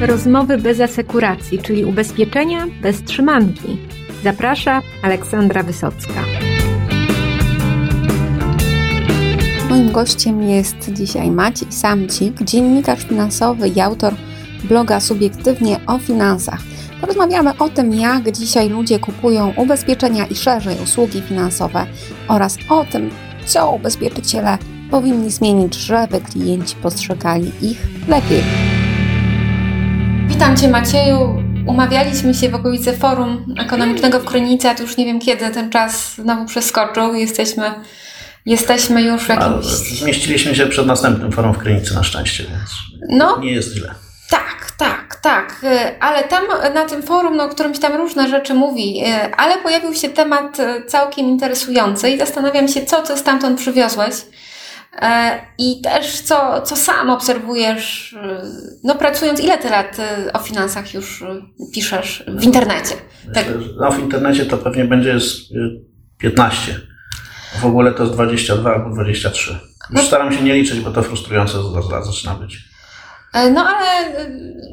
Rozmowy bez asekuracji, czyli ubezpieczenia bez trzymanki. Zaprasza Aleksandra Wysocka. Moim gościem jest dzisiaj Maciej Samcik, dziennikarz finansowy i autor bloga Subiektywnie o finansach. Porozmawiamy o tym, jak dzisiaj ludzie kupują ubezpieczenia i szerzej usługi finansowe oraz o tym, co ubezpieczyciele powinni zmienić, żeby klienci postrzegali ich lepiej. Witam Cię Macieju. Umawialiśmy się w okolicy Forum Ekonomicznego w Krynicy, a to już nie wiem kiedy ten czas znowu przeskoczył. Jesteśmy, jesteśmy już w jakimś... Zmieściliśmy się przed następnym forum w Krynicy na szczęście, więc no, nie jest źle. Tak, tak, tak. Ale tam na tym forum, no, którym się tam różne rzeczy mówi, ale pojawił się temat całkiem interesujący i zastanawiam się, co ty stamtąd przywiozłeś. E, I też co, co sam obserwujesz, e, no pracując, ile ty lat e, o finansach już piszesz w internecie? Tak. No w internecie to pewnie będzie z 15. W ogóle to jest 22 albo 23. Już no. staram się nie liczyć, bo to frustrujące zaczyna być. E, no ale e,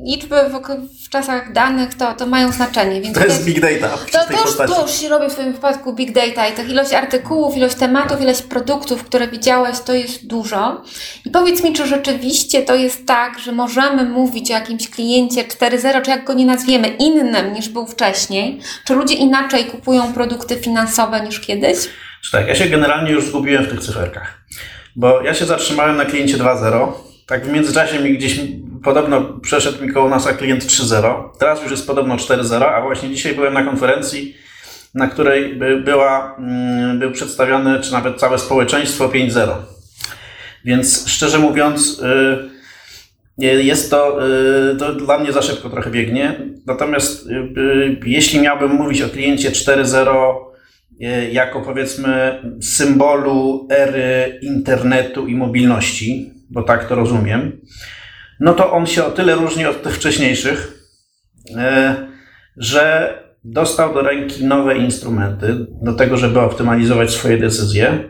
liczby w, w, czasach danych to, to mają znaczenie. Więc to jest big data. To, to, już, to już się robi w Twoim wypadku big data i tak ilość artykułów, ilość tematów, ilość produktów, które widziałeś, to jest dużo. I powiedz mi, czy rzeczywiście to jest tak, że możemy mówić o jakimś kliencie 4.0, czy jak go nie nazwiemy, innym niż był wcześniej? Czy ludzie inaczej kupują produkty finansowe niż kiedyś? Tak, ja się generalnie już zgubiłem w tych cyferkach. Bo ja się zatrzymałem na kliencie 2.0 tak w międzyczasie mi gdzieś podobno przeszedł mi koło nasa klient 3.0. Teraz już jest podobno 4.0, a właśnie dzisiaj byłem na konferencji, na której by, była, mm, był przedstawiony, czy nawet całe społeczeństwo 5.0. Więc szczerze mówiąc, y, jest to, y, to dla mnie za szybko trochę biegnie. Natomiast y, jeśli miałbym mówić o kliencie 4.0 jako powiedzmy symbolu ery internetu i mobilności, bo tak to rozumiem, no to on się o tyle różni od tych wcześniejszych, e, że dostał do ręki nowe instrumenty do tego, żeby optymalizować swoje decyzje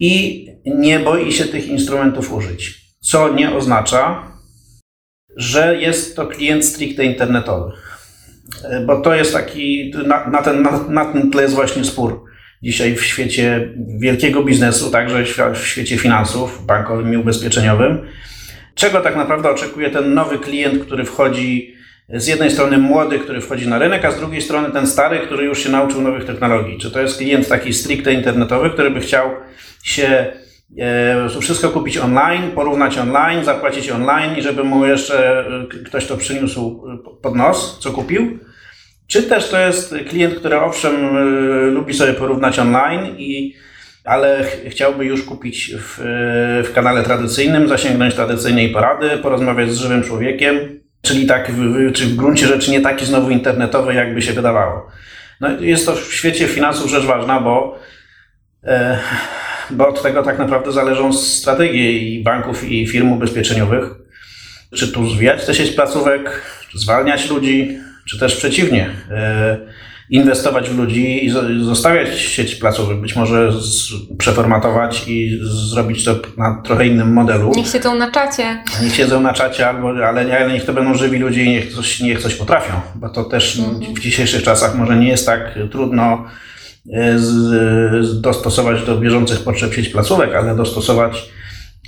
i nie boi się tych instrumentów użyć. Co nie oznacza, że jest to klient stricte internetowy. E, bo to jest taki, na, na, ten, na, na tym tle jest właśnie spór dzisiaj w świecie wielkiego biznesu, także w świecie finansów, bankowym i ubezpieczeniowym. Czego tak naprawdę oczekuje ten nowy klient, który wchodzi z jednej strony młody, który wchodzi na rynek, a z drugiej strony ten stary, który już się nauczył nowych technologii? Czy to jest klient taki stricte internetowy, który by chciał się e, wszystko kupić online, porównać online, zapłacić online i żeby mu jeszcze e, ktoś to przyniósł pod nos, co kupił? Czy też to jest klient, który owszem y, lubi sobie porównać online, i, ale ch chciałby już kupić w, w kanale tradycyjnym, zasięgnąć tradycyjnej porady, porozmawiać z żywym człowiekiem, czyli tak, w, czy w gruncie rzeczy nie taki znowu internetowy, jakby się wydawało. No, jest to w świecie finansów rzecz ważna, bo, e, bo od tego tak naprawdę zależą strategie i banków, i firm ubezpieczeniowych. Czy tu zwijać tę sieć placówek, czy zwalniać ludzi, czy też przeciwnie, e, inwestować w ludzi i zostawiać sieć placówek, być może przeformatować i zrobić to na trochę innym modelu. Niech siedzą na czacie. Niech siedzą na czacie, albo, ale, ale niech to będą żywi ludzie i niech coś, niech coś potrafią, bo to też mhm. w dzisiejszych czasach może nie jest tak trudno e, dostosować do bieżących potrzeb sieć placówek, ale dostosować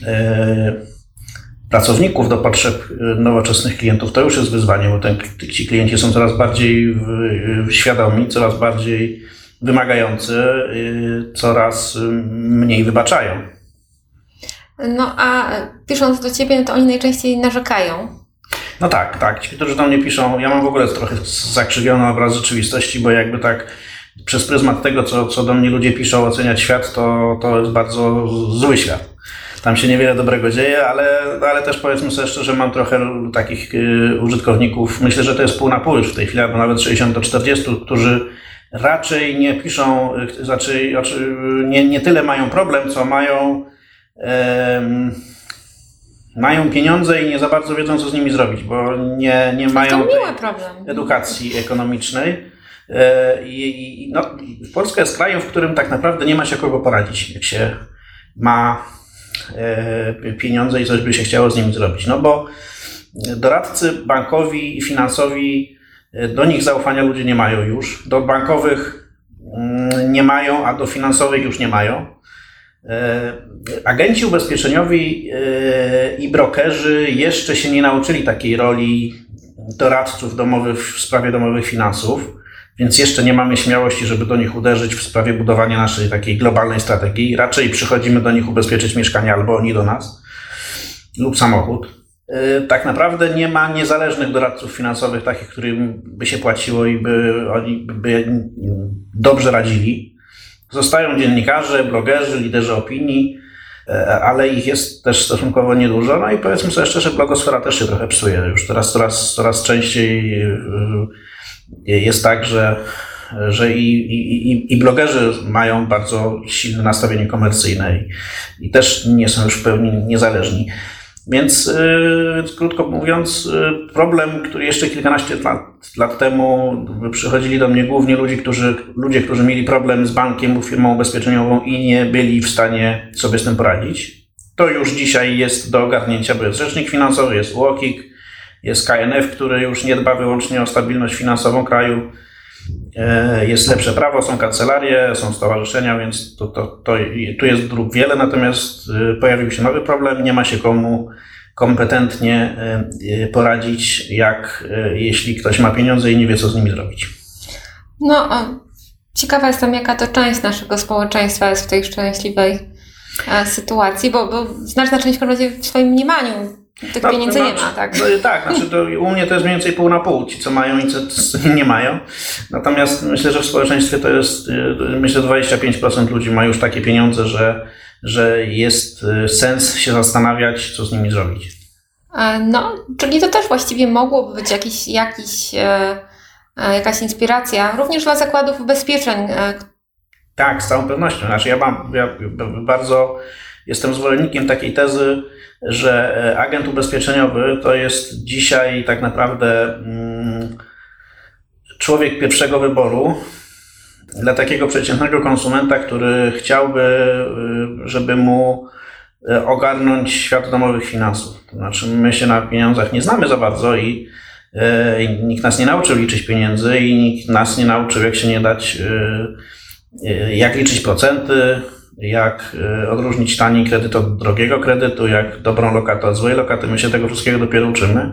e, pracowników do potrzeb y, nowoczesnych klientów, to już jest wyzwanie, bo ten, ci klienci są coraz bardziej świadomi, coraz bardziej wymagający, y, coraz y, mniej wybaczają. No a pisząc do ciebie, to oni najczęściej narzekają. No tak, tak. Ci, którzy do mnie piszą, ja mam w ogóle trochę zakrzywiony obraz rzeczywistości, bo jakby tak przez pryzmat tego, co, co do mnie ludzie piszą, oceniać świat, to, to jest bardzo zły świat tam się niewiele dobrego dzieje, ale, ale też powiedzmy sobie szczerze, mam trochę takich y, użytkowników, myślę, że to jest pół na pół już w tej chwili, albo nawet 60 do 40, którzy raczej nie piszą, znaczy, znaczy nie, nie tyle mają problem, co mają mają pieniądze i nie za bardzo wiedzą, co z nimi zrobić, bo nie, nie mają edukacji ekonomicznej. E, I, no, Polska jest krajem, w którym tak naprawdę nie ma się kogo poradzić, jak się ma pieniądze i coś by się chciało z nimi zrobić. No bo Doradcy bankowi i finansowi, do nich zaufania ludzie nie mają już. Do bankowych mm, nie mają, a do finansowych już nie mają. Agenci ubezpieczeniowi i brokerzy jeszcze się nie nauczyli takiej roli doradców domowych w sprawie domowych finansów. Więc jeszcze nie mamy śmiałości, żeby do nich uderzyć w sprawie budowania naszej takiej globalnej strategii. Raczej przychodzimy do nich ubezpieczyć mieszkanie albo oni do nas lub samochód. Y, tak naprawdę nie ma niezależnych doradców finansowych, takich, którym by się płaciło i by oni by dobrze radzili. Zostają dziennikarze, blogerzy, liderzy opinii, y, ale ich jest też stosunkowo niedużo. No i powiedzmy sobie szczerze, blogosfera też się trochę psuje. Już teraz coraz, coraz częściej y, jest tak, że, że i, i, i blogerzy mają bardzo silne nastawienie komercyjne i, i też nie są już w pełni niezależni. Więc yy, krótko mówiąc, yy, problem, który jeszcze kilkanaście lat, lat temu przychodzili do mnie głównie ludzie którzy, ludzie, którzy mieli problem z bankiem firmą ubezpieczeniową i nie byli w stanie sobie z tym poradzić. To już dzisiaj jest do ogarnięcia, bo jest rzecznik finansowy, jest UOKiK, jest KNF, który już nie dba wyłącznie o stabilność finansową kraju. E, jest lepsze prawo, są kancelarie, są stowarzyszenia, więc to, to, to, tu jest dróg wiele, natomiast e, pojawił się nowy problem, nie ma się komu kompetentnie e, poradzić, jak jeśli ktoś ma pieniądze i nie wie, co z nimi zrobić. No, ciekawa jestem, jaka to część naszego społeczeństwa jest w tej szczęśliwej sytuacji, bo, bo znaczna część w swoim mniemaniu tych no, pieniędzy nie ma, tak? No, tak, znaczy to u mnie to jest mniej więcej pół na pół, ci co mają i co, nie mają. Natomiast myślę, że w społeczeństwie to jest, y, myślę, 25% ludzi ma już takie pieniądze, że, że jest y, sens się zastanawiać, co z nimi zrobić. E, no, czyli to też właściwie mogłoby być jakiś, jakiś, e, e, jakaś inspiracja, również dla zakładów ubezpieczeń. Tak, z całą pewnością. Znaczy ja mam, ja bardzo jestem zwolennikiem takiej tezy, że e, agent ubezpieczeniowy to jest dzisiaj tak naprawdę mm, człowiek pierwszego wyboru dla takiego przeciętnego konsumenta, który chciałby, y, żeby mu e, ogarnąć świat domowych finansów. To znaczy, my się na pieniądzach nie znamy za bardzo i e, nikt nas nie nauczył liczyć pieniędzy i nikt nas nie nauczył, jak się nie dać, jak liczyć procenty, jak e, odróżnić tani kredyt od drogiego kredytu, jak dobrą lokatę od złej lokaty. My się tego wszystkiego dopiero uczymy.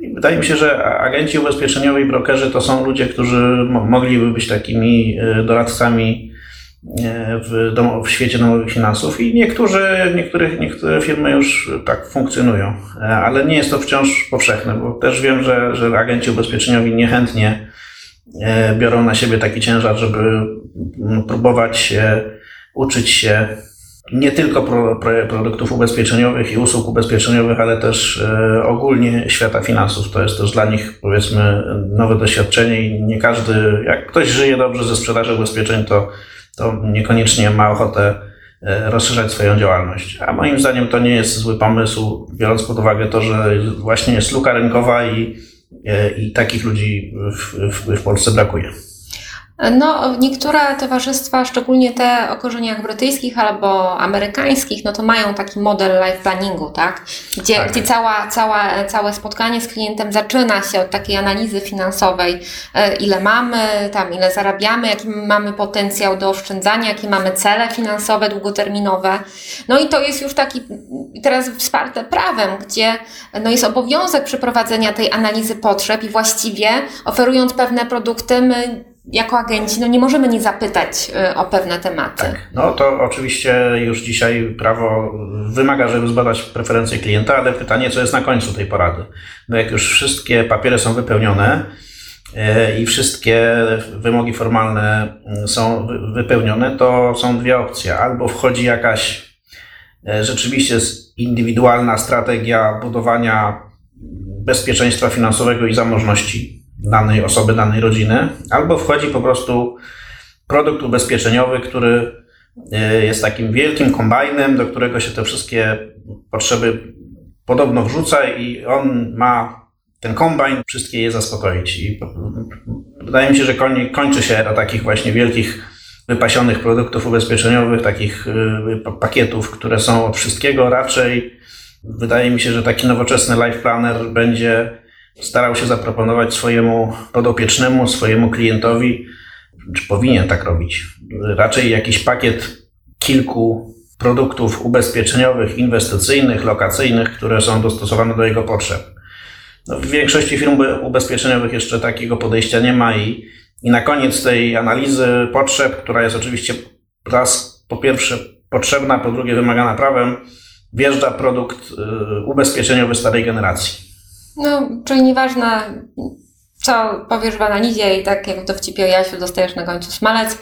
I wydaje mi się, że agenci ubezpieczeniowi i brokerzy to są ludzie, którzy mogliby być takimi e, doradcami e, w, dom- w świecie domowych finansów i niektórzy, niektóre, niektóre firmy już tak funkcjonują, ale nie jest to wciąż powszechne, bo też wiem, że, że agenci ubezpieczeniowi niechętnie biorą na siebie taki ciężar, żeby próbować się uczyć się nie tylko pro, pro, produktów ubezpieczeniowych i usług ubezpieczeniowych, ale też e, ogólnie świata finansów. To jest też dla nich, powiedzmy, nowe doświadczenie i nie każdy, jak ktoś żyje dobrze ze sprzedaży ubezpieczeń, to, to niekoniecznie ma ochotę e, rozszerzać swoją działalność. A moim zdaniem to nie jest zły pomysł, biorąc pod uwagę to, że właśnie jest luka rynkowa i, e, i takich ludzi w, w, w Polsce brakuje. No, niektóre towarzystwa, szczególnie te o korzeniach brytyjskich albo amerykańskich, no to mają taki model life planningu, tak? Gdzie, tak. gdzie cała, cała, całe spotkanie z klientem zaczyna się od takiej analizy finansowej, e, ile mamy, tam ile zarabiamy, jaki mamy potencjał do oszczędzania, jakie mamy cele finansowe długoterminowe. No i to jest już taki teraz wsparte prawem, gdzie no jest obowiązek przeprowadzenia tej analizy potrzeb i właściwie oferując pewne produkty, my jako agenci no nie możemy nie zapytać y, o pewne tematy. Tak. No to oczywiście już dzisiaj prawo wymaga, żeby zbadać preferencje klienta, ale pytanie, co jest na końcu tej porady. No jak już wszystkie papiery są wypełnione y, i wszystkie wymogi formalne y, są wypełnione, to są dwie opcje. Albo wchodzi jakaś rzeczywiście indywidualna strategia budowania bezpieczeństwa finansowego i zamożności, danej osoby, danej rodziny, albo wchodzi po prostu produkt ubezpieczeniowy, który e, jest takim wielkim kombajnem, do którego się te wszystkie potrzeby podobno wrzuca i on ma ten kombajn wszystkie je zaspokoić. I wydaje mi się, że kończy się era takich właśnie wielkich wypasionych produktów ubezpieczeniowych, takich e, pakietów, które są od wszystkiego raczej Wydaje mi się, że taki nowoczesny life planner będzie starał się zaproponować swojemu podopiecznemu, swojemu klientowi, czy powinien tak robić, raczej jakiś pakiet kilku produktów ubezpieczeniowych, inwestycyjnych, lokacyjnych, które są dostosowane do jego potrzeb. No, w większości firm ubezpieczeniowych jeszcze takiego podejścia nie ma i, i na koniec tej analizy potrzeb, która jest oczywiście raz po pierwsze potrzebna, po drugie wymagana prawem, wjeżdża produkt y, ubezpieczeniowy starej generacji. No, czyli nieważne, co powiesz w analizie i tak jak w dowcipie Jasiu dostajesz na końcu smalec.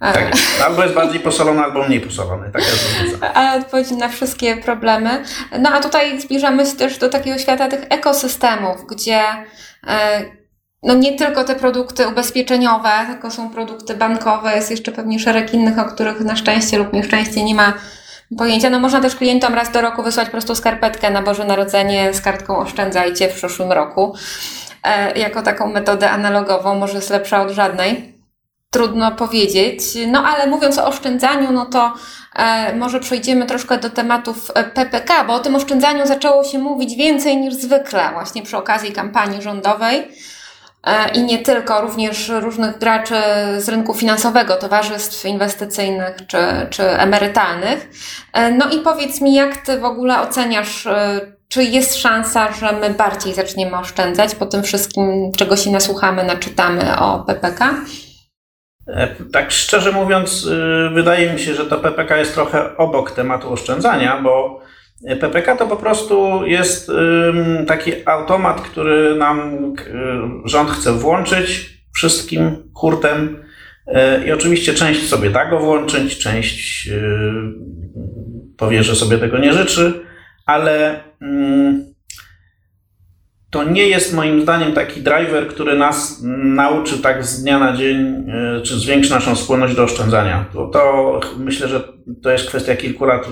Tak, albo jest bardziej posolony, albo mniej posolony. Tak jest Ale odpowiedź na wszystkie problemy. No a tutaj zbliżamy się też do takiego świata tych ekosystemów, gdzie e, no nie tylko te produkty ubezpieczeniowe, tylko są produkty bankowe, jest jeszcze pewnie szereg innych, o których na szczęście lub nieszczęście nie ma pojęcia. No można też klientom raz do roku wysłać po prostu skarpetkę na Boże Narodzenie z kartką oszczędzajcie w przyszłym roku. E, jako taką metodę analogową, może jest lepsza od żadnej. Trudno powiedzieć. No ale mówiąc o oszczędzaniu, no to e, może przejdziemy troszkę do tematów PPK, bo o tym oszczędzaniu zaczęło się mówić więcej niż zwykle właśnie przy okazji kampanii rządowej. E, i nie tylko, również różnych graczy z rynku finansowego, towarzystw inwestycyjnych czy, czy emerytalnych. E, no i powiedz mi, jak Ty w ogóle oceniasz, e, czy jest szansa, że my bardziej zaczniemy oszczędzać po tym wszystkim, czego się nasłuchamy, naczytamy o PPK? Tak szczerze mówiąc, wydaje mi się, że to PPK jest trochę obok tematu oszczędzania, bo PPK to po prostu jest taki automat, który nam rząd chce włączyć wszystkim hurtem. E, I oczywiście część sobie da go włączyć, część y, powie, że sobie tego nie życzy, ale to nie jest moim zdaniem taki driver, który nas nauczy tak z dnia na dzień, e, czy zwiększy naszą skłonność do oszczędzania. To, to myślę, że to jest kwestia kilku lat. E,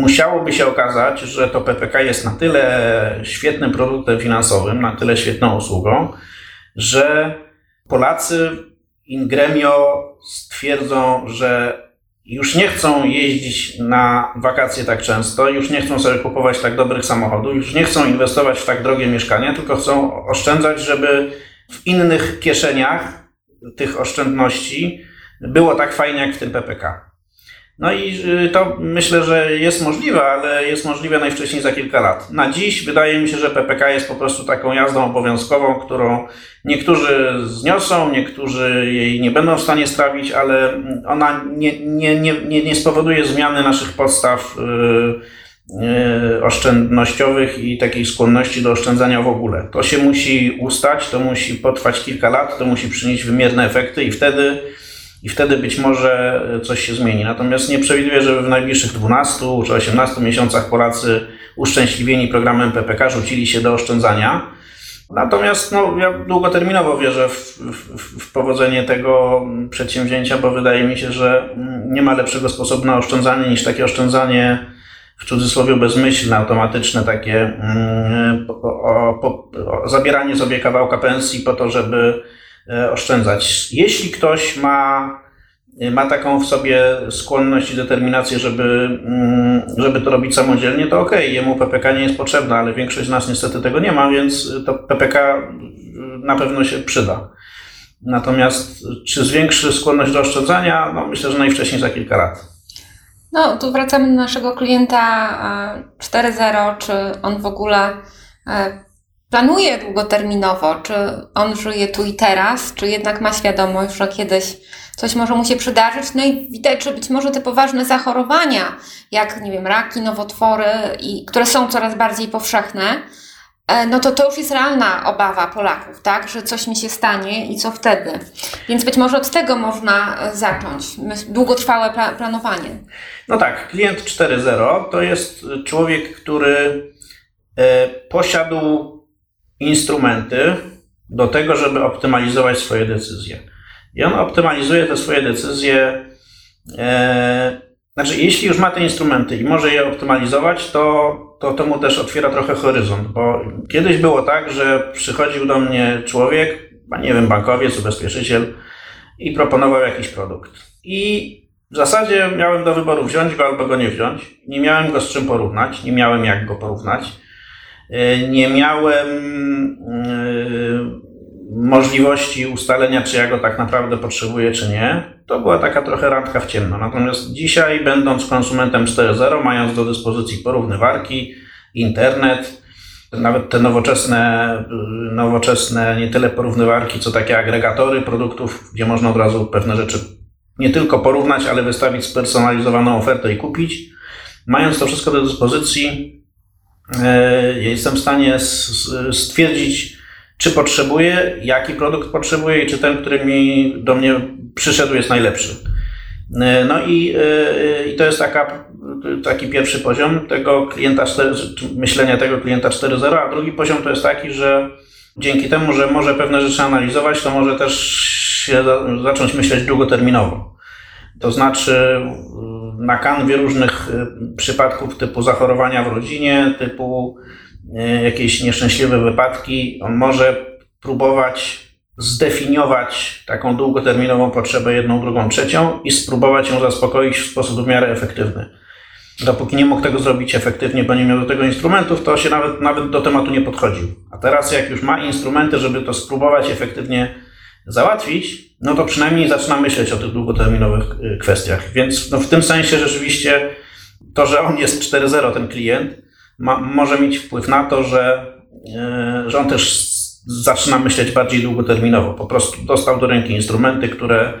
musiałoby się okazać, że to PPK jest na tyle świetnym produktem finansowym, na tyle świetną usługą, że Polacy in gremio stwierdzą, że już nie chcą jeździć na wakacje tak często, już nie chcą sobie kupować tak dobrych samochodów, już nie chcą inwestować w tak drogie mieszkania, tylko chcą oszczędzać, żeby w innych kieszeniach tych oszczędności było tak fajnie jak w tym PPK. No i y, to myślę, że jest możliwe, ale jest możliwe najwcześniej za kilka lat. Na dziś wydaje mi się, że PPK jest po prostu taką jazdą obowiązkową, którą niektórzy zniosą, niektórzy jej nie będą w stanie strawić, ale ona nie, nie, nie, nie, nie spowoduje zmiany naszych podstaw yy, yy, oszczędnościowych i takiej skłonności do oszczędzania w ogóle. To się musi ustać, to musi potrwać kilka lat, to musi przynieść wymierne efekty i wtedy i wtedy być może coś się zmieni. Natomiast nie przewiduję, żeby w najbliższych 12 czy 18 miesiącach Polacy uszczęśliwieni programem PPK rzucili się do oszczędzania. Natomiast no, ja długoterminowo wierzę w, w, w, powodzenie tego przedsięwzięcia, bo wydaje mi się, że nie ma lepszego sposobu na oszczędzanie niż takie oszczędzanie w cudzysłowie bezmyślne, automatyczne, takie mm, o, o, o, zabieranie sobie kawałka pensji po to, żeby E, oszczędzać. Jeśli ktoś ma, ma taką w sobie skłonność i determinację, żeby, mm, żeby to robić samodzielnie, to ok, jemu PPK nie jest potrzebna, ale większość z nas niestety tego nie ma, więc to PPK na pewno się przyda. Natomiast czy zwiększy skłonność do oszczędzania? No myślę, że najwcześniej za kilka lat. No, tu wracamy do naszego klienta 4.0, czy on w ogóle e, planuje długoterminowo, czy on żyje tu i teraz, czy jednak ma świadomość, że kiedyś coś może mu się przydarzyć. No i widać, że być może te poważne zachorowania, jak nie wiem, raki, nowotwory, i, które są coraz bardziej powszechne, e, no to to już jest realna obawa Polaków, tak, że coś mi się stanie i co wtedy. Więc być może od tego można e, zacząć, długotrwałe pla planowanie. No tak, klient 4.0 to jest człowiek, który e, posiadł instrumenty do tego, żeby optymalizować swoje decyzje. I on optymalizuje te swoje decyzje. E, znaczy, jeśli już ma te instrumenty i może je optymalizować, to, to to mu też otwiera trochę horyzont, bo kiedyś było tak, że przychodził do mnie człowiek, nie wiem, bankowiec, ubezpieczyciel i proponował jakiś produkt. I W zasadzie miałem do wyboru wziąć go albo go nie wziąć. Nie miałem go z czym porównać, nie miałem jak go porównać. E, nie miałem e, możliwości ustalenia, czy ja go tak naprawdę potrzebuję, czy nie. To była taka trochę randka w ciemno. Natomiast dzisiaj, będąc konsumentem 4.0, mając do dyspozycji porównywarki, internet, nawet te nowoczesne, nowoczesne nie tyle porównywarki, co takie agregatory produktów, gdzie można od razu pewne rzeczy nie tylko porównać, ale wystawić spersonalizowaną ofertę i kupić. Mając to wszystko do dyspozycji, e, jestem w stanie stwierdzić, czy potrzebuję, jaki produkt potrzebuję i czy ten, który mi do mnie przyszedł, jest najlepszy. E, no i, e, i to jest taka, taki pierwszy poziom tego klienta 4, myślenia tego klienta 4.0, a drugi poziom to jest taki, że dzięki temu, że może pewne rzeczy analizować, to może też się zacząć myśleć długoterminowo. To znaczy na kanwie różnych e, przypadków typu zachorowania w rodzinie, typu jakieś nieszczęśliwe wypadki, on może próbować zdefiniować taką długoterminową potrzebę, jedną, drugą, trzecią i spróbować ją zaspokoić w sposób w miarę efektywny. Dopóki nie mógł tego zrobić efektywnie, bo nie miał do tego instrumentów, to się nawet, nawet do tematu nie podchodził. A teraz, jak już ma instrumenty, żeby to spróbować efektywnie załatwić, no to przynajmniej zaczyna myśleć o tych długoterminowych y, kwestiach. Więc no w tym sensie rzeczywiście to, że on jest 4.0, ten klient, ma, może mieć wpływ na to, że, yy, że on też zaczyna myśleć bardziej długoterminowo. Po prostu dostał do ręki instrumenty, które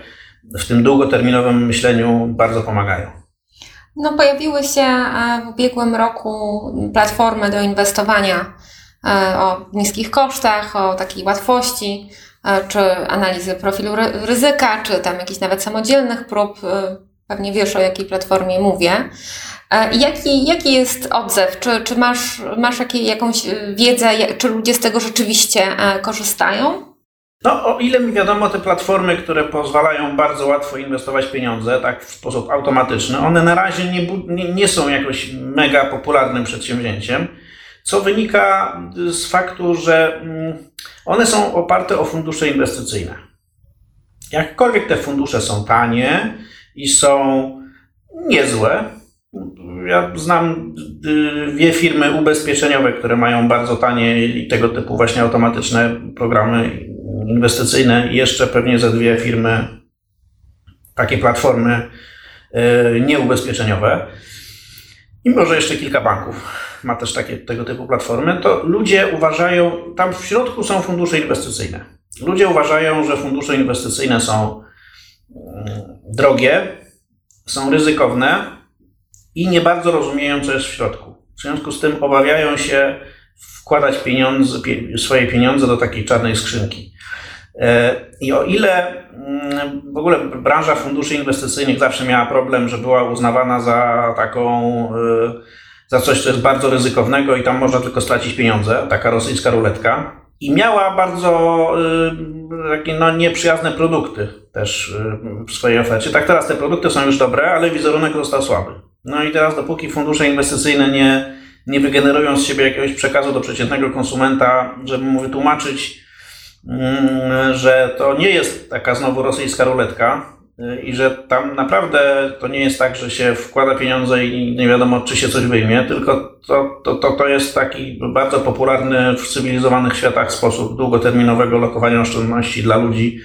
w tym długoterminowym myśleniu bardzo pomagają. No, pojawiły się e, w ubiegłym roku platformy do inwestowania o niskich kosztach, o takiej łatwości, e, czy analizy profilu ryzyka, czy tam jakichś nawet samodzielnych prób. Pewnie wiesz, o jakiej platformie mówię. Jaki, jaki jest odzew? Czy, czy masz, masz jakąś wiedzę, czy ludzie z tego rzeczywiście korzystają? No, o ile mi wiadomo, te platformy, które pozwalają bardzo łatwo inwestować pieniądze, tak w sposób automatyczny, one na razie nie, nie, nie są jakoś mega popularnym przedsięwzięciem, co wynika z faktu, że mm, one są oparte o fundusze inwestycyjne. Jakkolwiek te fundusze są tanie i są niezłe, ja znam dwie firmy ubezpieczeniowe, które mają bardzo tanie i tego typu właśnie automatyczne programy inwestycyjne i jeszcze pewnie ze dwie firmy, takie platformy e, nieubezpieczeniowe i może jeszcze kilka banków ma też takie, tego typu platformy, to ludzie uważają, tam w środku są fundusze inwestycyjne. Ludzie uważają, że fundusze inwestycyjne są mm, drogie, są ryzykowne i nie bardzo rozumieją, co jest w środku. W związku z tym obawiają się wkładać pieniądze, swoje pieniądze do takiej czarnej skrzynki. E, I o ile mm, w ogóle branża funduszy inwestycyjnych zawsze miała problem, że była uznawana za taką, e, za coś, co jest bardzo ryzykownego i tam można tylko stracić pieniądze, taka rosyjska ruletka. I miała bardzo e, takie no, nieprzyjazne produkty też w swojej ofercie. Tak teraz te produkty są już dobre, ale wizerunek został słaby. No i teraz dopóki fundusze inwestycyjne nie, nie wygenerują z siebie jakiegoś przekazu do przeciętnego konsumenta, żeby mu wytłumaczyć, że to nie jest taka znowu rosyjska ruletka y, i że tam naprawdę to nie jest tak, że się wkłada pieniądze i nie wiadomo, czy się coś wyjmie, tylko to, to, to, to jest taki bardzo popularny w cywilizowanych światach sposób długoterminowego lokowania oszczędności dla ludzi,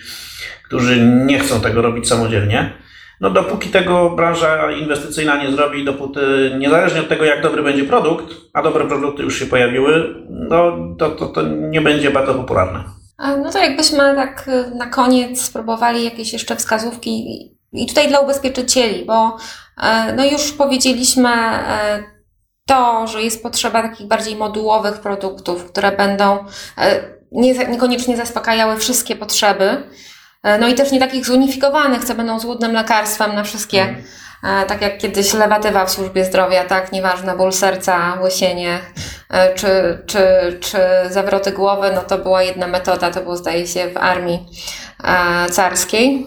którzy nie chcą tego robić samodzielnie. No dopóki tego branża inwestycyjna nie zrobi, dopóty niezależnie od tego, jak dobry będzie produkt, a dobre produkty już się pojawiły, no to, to, to nie będzie bardzo popularne. No to jakbyśmy tak y, na koniec spróbowali jakieś jeszcze wskazówki i tutaj dla ubezpieczycieli, bo e, no już powiedzieliśmy e, to, że jest potrzeba takich bardziej modułowych produktów, które będą e, niekoniecznie zaspokajały wszystkie potrzeby, no i też nie takich zunifikowanych, co będą złudnym lekarstwem na wszystkie E, tak jak kiedyś lewatywa w służbie zdrowia, tak, nieważne, ból serca, łysienie, e, czy, czy, czy zawroty głowy, no to była jedna metoda, to było zdaje się w armii e, carskiej.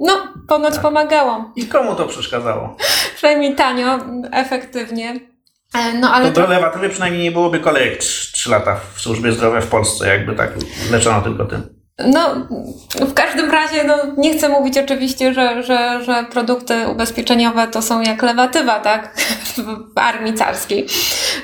No, ponoć tak. pomagało. I komu to przeszkadzało? Przynajmniej tanio, efektywnie. No, ale to do lewatywy przynajmniej nie byłoby kolejek 3 lata w służbie zdrowia w Polsce, jakby tak leczono tylko tym. No, w każdym razie, no, nie chcę mówić oczywiście, że, że, że produkty ubezpieczeniowe to są jak lewatywa, tak, w armii carskiej,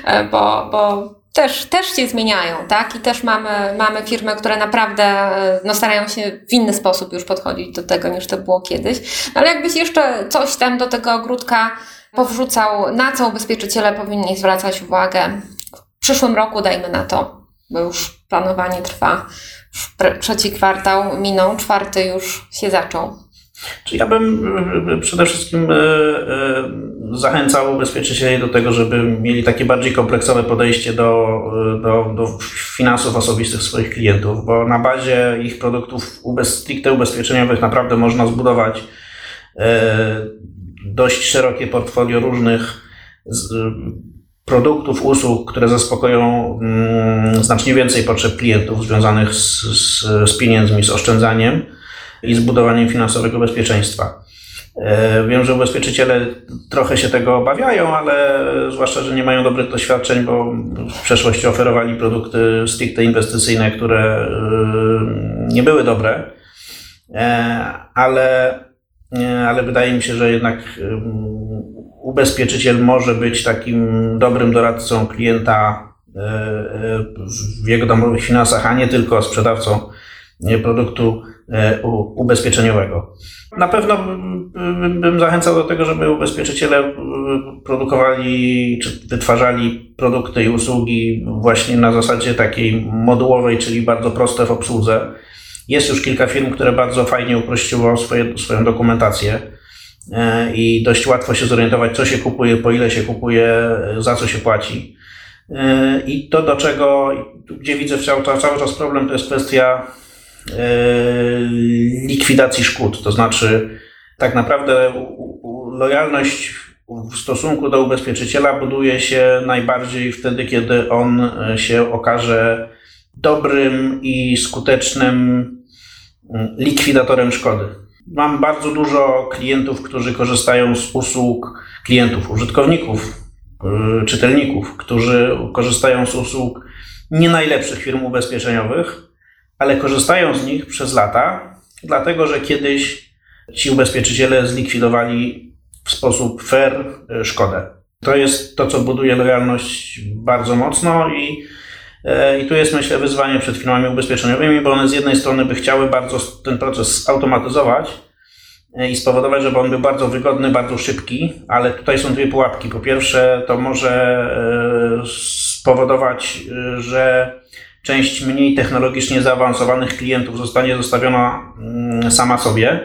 e, bo, bo też, też się zmieniają, tak, i też mamy, mamy firmy, które naprawdę no, starają się w inny sposób już podchodzić do tego, niż to było kiedyś. No, ale jakbyś jeszcze coś tam do tego ogródka powrzucał, na co ubezpieczyciele powinni zwracać uwagę w przyszłym roku, dajmy na to, bo już planowanie trwa trzeci kwartał minął, czwarty już się zaczął. Ja bym e, przede wszystkim e, e, zachęcał ubezpieczycieli do tego, żeby mieli takie bardziej kompleksowe podejście do, do, do finansów osobistych swoich klientów, bo na bazie ich produktów stricte ubezpieczeniowych naprawdę można zbudować dość szerokie portfolio różnych produktów, usług, które zaspokoją mm, znacznie więcej potrzeb klientów związanych z, z, z pieniędzmi, z oszczędzaniem i z budowaniem finansowego bezpieczeństwa. E, wiem, że ubezpieczyciele trochę się tego obawiają, ale zwłaszcza, że nie mają dobrych doświadczeń, bo w przeszłości oferowali produkty stricte inwestycyjne, które e, nie były dobre, e, ale, ale wydaje mi się, że jednak ubezpieczyciel może być takim dobrym doradcą klienta e, e, w jego domowych finansach, a nie tylko sprzedawcą produktu e, ubezpieczeniowego. Na pewno bym zachęcał do tego, żeby ubezpieczyciele produkowali czy wytwarzali produkty i usługi właśnie na zasadzie takiej modułowej, czyli bardzo proste w obsłudze. Jest już kilka firm, które bardzo fajnie uprościło swoje, swoją dokumentację i dość łatwo się zorientować, co się kupuje, po ile się kupuje, za co się płaci. E, I to, do czego, gdzie widzę cały, cały czas problem, to jest kwestia e, likwidacji szkód. To znaczy, tak naprawdę lojalność w stosunku do ubezpieczyciela buduje się najbardziej wtedy, kiedy on się okaże dobrym i skutecznym likwidatorem szkody. Mam bardzo dużo klientów, którzy korzystają z usług klientów, użytkowników, yy, czytelników, którzy korzystają z usług nie najlepszych firm ubezpieczeniowych, ale korzystają z nich przez lata, dlatego że kiedyś ci ubezpieczyciele zlikwidowali w sposób fair yy, szkodę. To jest to, co buduje lojalność bardzo mocno i I tu jest, myślę, wyzwanie przed firmami ubezpieczeniowymi, bo one z jednej strony by chciały bardzo ten proces zautomatyzować e, i spowodować, żeby on był bardzo wygodny, bardzo szybki, ale tutaj są dwie pułapki. Po pierwsze, to może e, spowodować, że część mniej technologicznie zaawansowanych klientów zostanie zostawiona mm, sama sobie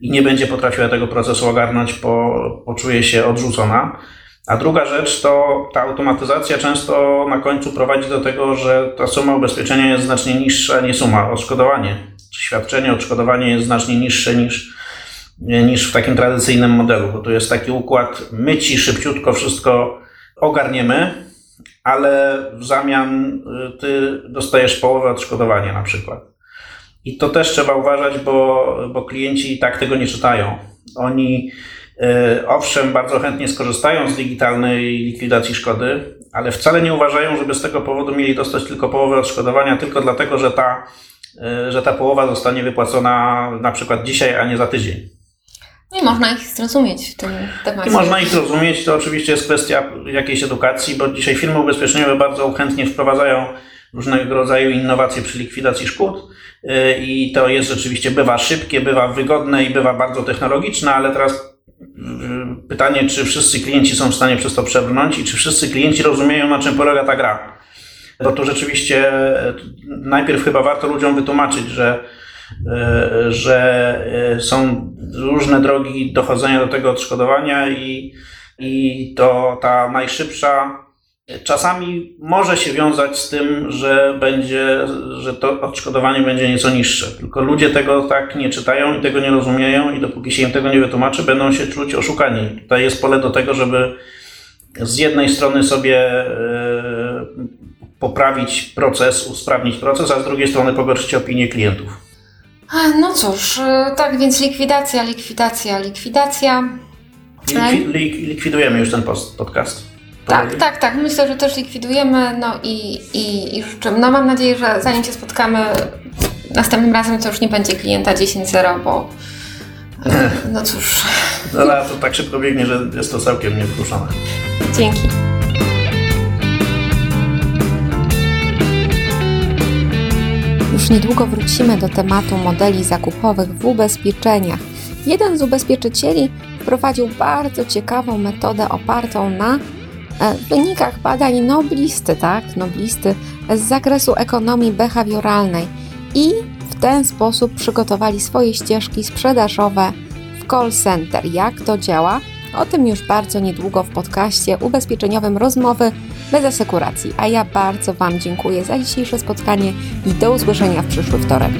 i nie będzie potrafiła tego procesu ogarnąć, bo poczuje się odrzucona. A druga rzecz to ta automatyzacja często na końcu prowadzi do tego, że ta suma ubezpieczenia jest znacznie niższa, nie suma, odszkodowanie. Świadczenie, odszkodowanie jest znacznie niższe niż, niż w takim tradycyjnym modelu, bo tu jest taki układ, my ci szybciutko wszystko ogarniemy, ale w zamian y, ty dostajesz połowę odszkodowania na przykład. I to też trzeba uważać, bo, bo klienci tak tego nie czytają. Oni owszem, bardzo chętnie skorzystają z digitalnej likwidacji szkody, ale wcale nie uważają, żeby z tego powodu mieli dostać tylko połowę odszkodowania, tylko dlatego, że ta, e, że ta połowa zostanie wypłacona na przykład dzisiaj, a nie za tydzień. No i można ich zrozumieć w tym temacie. I można ich zrozumieć, to oczywiście jest kwestia jakiejś edukacji, bo dzisiaj firmy ubezpieczeniowe bardzo chętnie wprowadzają różnego rodzaju innowacje przy likwidacji szkód e, i to jest rzeczywiście, bywa szybkie, bywa wygodne i bywa bardzo technologiczne, ale teraz pytanie, czy wszyscy klienci są w stanie przez to przebrnąć i czy wszyscy klienci rozumieją, na czym polega ta gra. Bo to rzeczywiście najpierw chyba warto ludziom wytłumaczyć, że, e, że e, są różne drogi dochodzenia do tego odszkodowania i, i to ta najszybsza Czasami może się wiązać z tym, że będzie, że to odszkodowanie będzie nieco niższe. Tylko ludzie tego tak nie czytają i tego nie rozumieją i dopóki się im tego nie wytłumaczy, będą się czuć oszukani. Tutaj jest pole do tego, żeby z jednej strony sobie e, poprawić proces, usprawnić proces, a z drugiej strony pogorszyć opinię klientów. No cóż, e, tak więc likwidacja, likwidacja, likwidacja. Likwi likwidujemy już ten podcast. Tak, tak, tak. Myślę, że też likwidujemy. No i, i, i życzymy. No mam nadzieję, że zanim się spotkamy Następnym razem to już nie będzie klienta 10.0, bo no cóż, No ale to tak szybko biegnie, że jest to całkiem niewzruszone. dzięki. Już niedługo wrócimy do tematu modeli zakupowych w ubezpieczeniach. Jeden z ubezpieczycieli wprowadził bardzo ciekawą metodę opartą na e, wynikach badań noblisty, tak? Noblisty z zakresu ekonomii behawioralnej i w ten sposób przygotowali swoje ścieżki sprzedażowe w call center. Jak to działa? O tym już bardzo niedługo w podcaście ubezpieczeniowym Rozmowy bez asekuracji. A ja bardzo Wam dziękuję za dzisiejsze spotkanie i do usłyszenia w przyszły wtorek.